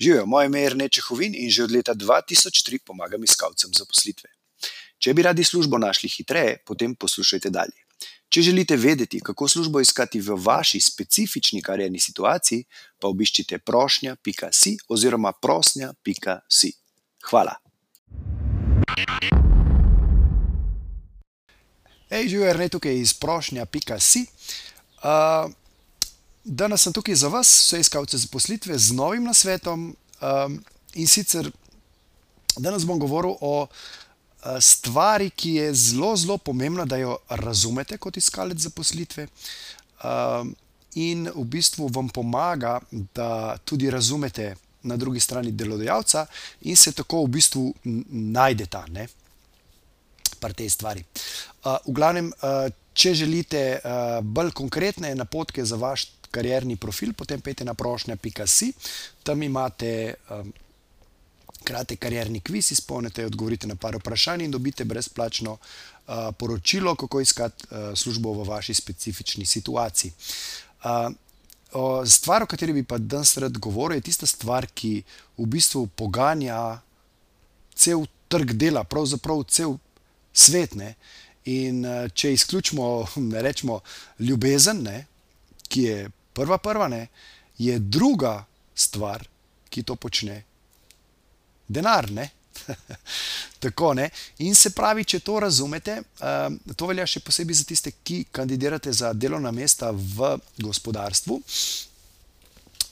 Živijo, moje ime je Rneče Hovin in že od leta 2003 pomagam iskalcem zaposlitve. Če bi radi službo našli hitreje, potem poslušajte dalje. Če želite vedeti, kako službo iskati v vaši specifični karjerni situaciji, pa obiščite prošnja.si oziroma prosnja.si. Hvala. Hej, živijo, Rnej tukaj iz prošnja.si. Uh, Danes sem tukaj za vas, vse iskalce zaposlitve, z novim nasvetom. Um, in sicer danes bom govoril o uh, stvari, ki je zelo, zelo pomembna, da jo razumete kot iskalec zaposlitve. Um, in v bistvu vam pomaga, da tudi razumete na drugi strani delodajalca, in se tako v bistvu najdete pri tej stvari. Uh, v glavnem, uh, če želite uh, bolj konkretne napotke za vaš karierni profil, potem pejte na prošnja.si, tam imate um, kratek karierni kviz, izpolnite, odgovorite na par vprašanj in dobite brezplačno uh, poročilo, kako iskati uh, službo v vaši specifični situaciji. Uh, o, stvar, o kateri bi pa danes rad govoril, je tista stvar, ki v bistvu poganja cel trg dela, pravzaprav cel svet. Ne? In uh, če izključimo, rečemo, ljubezen, ne? Ki je prva, prva ne, je druga stvar, ki to počne, denar. Tako, In se pravi, če to razumete, um, to velja še posebej za tiste, ki kandidirate za delovna mesta v gospodarstvu.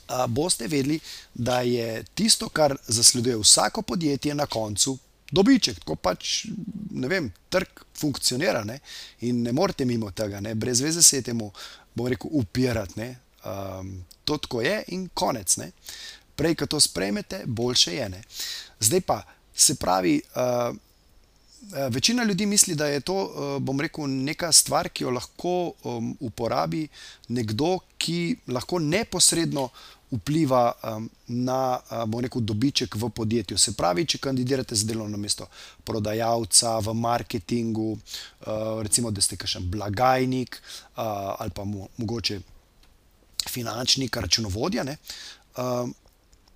Uh, boste vedeli, da je tisto, kar zasleduje vsako podjetje na koncu, dobiček. Tako pač, ne vem, trg funkcionira ne? in ne morete mimo tega, ne? brez veze se je temu, bom rekel, upirati. Um, to tako je in konec. Ne? Prej, ko to sprejmete, boljše je. Ne? Zdaj pa se pravi. Uh, Večina ljudi misli, da je to, bom rekel, neka stvar, ki jo lahko um, uporabi nekdo, ki lahko neposredno vpliva um, na, bom rekel, dobiček v podjetju. Se pravi, če kandidirate za delovno mesto prodajalca v marketingu, uh, recimo, da ste kakšen blagajnik uh, ali pa mo mogoče finančnik, računovodja. Um,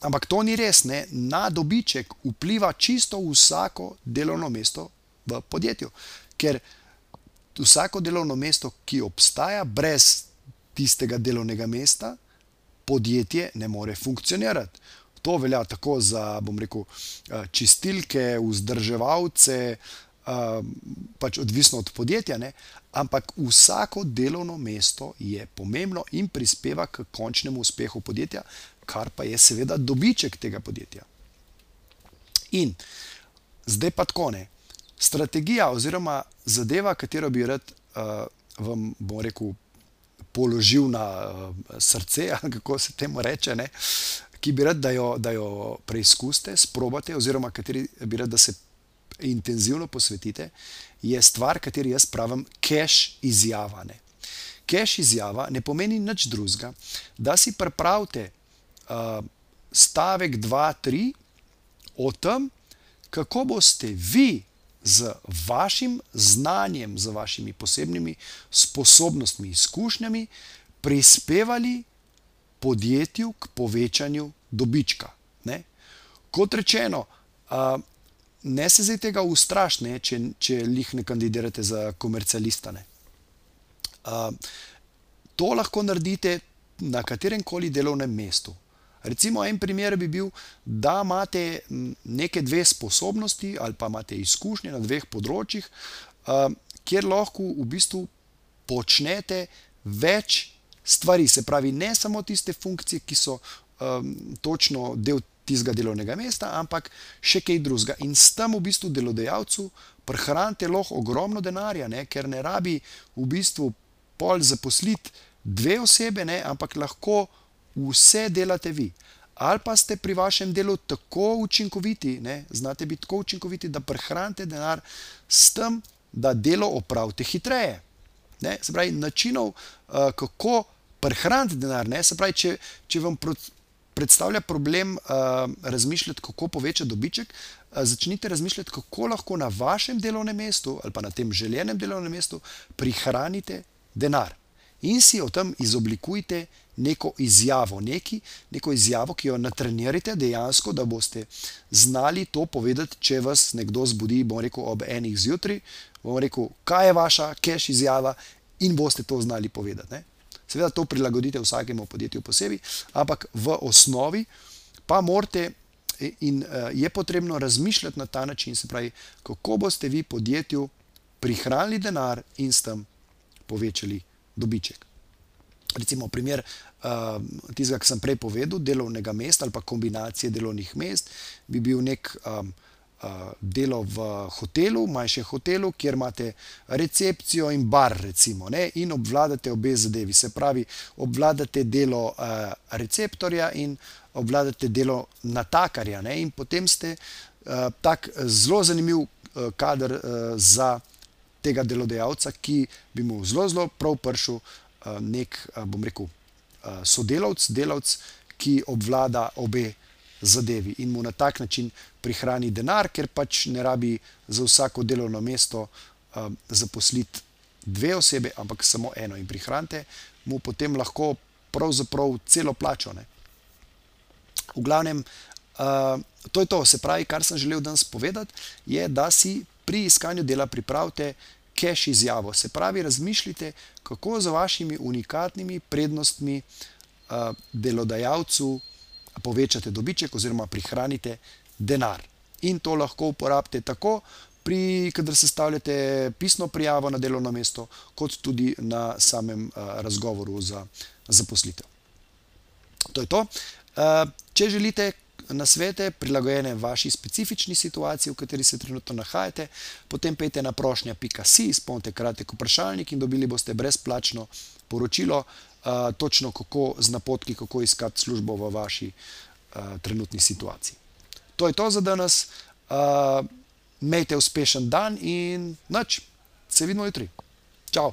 ampak to ni res, ne? na dobiček vpliva čisto vsako delovno mesto v podjetju. Ker vsako delovno mesto, ki obstaja, brez tistega delovnega mesta, podjetje ne more funkcionirati. To velja tako za, bom rekel, eh, čistilke, vzdrževalce, pač odvisno od podjetja, ne? ampak vsako delovno mesto je pomembno in prispeva k končnemu uspehu podjetja, kar pa je seveda dobiček tega podjetja. In zdaj pa tako ne. Strategija oziroma zadeva, katero bi rad uh, vam, bom rekel, položil na uh, srce, kako se temu reče, ne? ki bi rad, da jo, da jo preizkusite, sprobate, oziroma kateri bi rad, da se intenzivno posvetite, je stvar, kateri jaz pravim, cache izjava. Ne. Cache izjava ne pomeni nič drugega, da si pripravite uh, stavek 2-3 o tem, kako boste vi z vašim znanjem, z vašimi posebnimi sposobnostmi, izkušnjami prispevali podjetju k povečanju dobička. Ne. Kot rečeno, ne se zdaj tega ustrašite, če, če jih ne kandidirate za komercialista. Uh, to lahko naredite na katerem koli delovnem mestu. Recimo, en primer bi bil, da imate neke dve sposobnosti ali pa imate izkušnje na dveh področjih, uh, kjer lahko v bistvu počnete več stvari. Se pravi, ne samo tiste funkcije, ki so um, točno del tistega delovnega mesta, ampak še kaj drugega. In s tem v bistvu delodajalcu prehranite lahko ogromno denarja, ne? ker ne rabi v bistvu pol zaposliti dve osebe, ne? ampak lahko vse delate vi. Ali pa ste pri vašem delu tako učinkoviti, ne? znate biti tako učinkoviti, da prehranite denar s tem, da delo opravite hitreje. Ne? Se pravi, načinov, uh, kako prehraniti denar, ne? se pravi, če, če vam predstavlja problem uh, razmišljati, kako povečati dobiček, uh, začnite razmišljati, kako lahko na vašem delovnem mestu ali pa na tem željenem delovnem mestu prihranite denar. In si o tem izoblikujte neko izjavo, neki, neko izjavo, ki jo natrenirate dejansko, da boste znali to povedati, če vas nekdo zbudi, bom rekel, ob enih zjutraj, bom rekel, kaj je vaša cache izjava in boste to znali povedati. Ne? Seveda to prilagodite vsakemu podjetju posebej, ampak v osnovi pa morate in uh, je potrebno razmišljati na ta način, se pravi, kako boste vi podjetju prihranili denar in s tem povečali dobiček. Recimo, primer uh, tistega, ki sem prej povedal, delovnega mesta ali pa kombinacije delovnih mest, bi bil nek um, uh, delo v hotelu, manjšem hotelu, kjer imate recepcijo in bar, recimo, ne, in obvladate obe zadevi. Se pravi, obvladate delo uh, receptorja in obvladate delo natakarja. Ne, in potem ste uh, tak zelo zanimiv uh, kader uh, za tega delodajalca, ki bi mu zelo, zelo prav pršil uh, nek, uh, bom rekel, uh, sodelavc, delavc, ki obvlada obe zadevi in mu na tak način prihrani denar, ker pač ne rabi za vsako delovno mesto uh, zaposliti dve osebe, ampak samo eno in prihranite, mu potem lahko pravzaprav celo plačo. Ne? V glavnem, uh, to je to, se pravi, kar sem želel danes povedati, je, da si pri iskanju dela pripravite cache izjavo. Se pravi, razmišljite, kako z vašimi unikatnimi prednostmi uh, delodajalcu povečate dobiček oziroma prihranite denar. In to lahko uporabite tako, pri, kadar sestavljate pisno prijavo na delovno mesto, kot tudi na samem uh, razgovoru za zaposlitev. To je to. Uh, če želite na svete, prilagojene vaši specifični situaciji, v kateri se trenutno nahajate, potem pejte na prošnja.si, izpolnite kratek vprašalnik in dobili boste brezplačno poročilo, uh, točno kako z napotki, kako iskati službo v vaši uh, trenutni situaciji. To je to za danes. Uh, Imejte uspešen dan in noč, se vidimo jutri. Čau!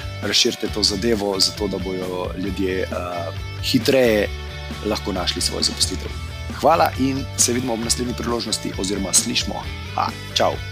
razširite to zadevo, zato da bodo ljudje uh, hitreje lahko našli svoj zaposlitev. Hvala in se vidimo ob naslednji priložnosti, oziroma slišmo. Ha, čau!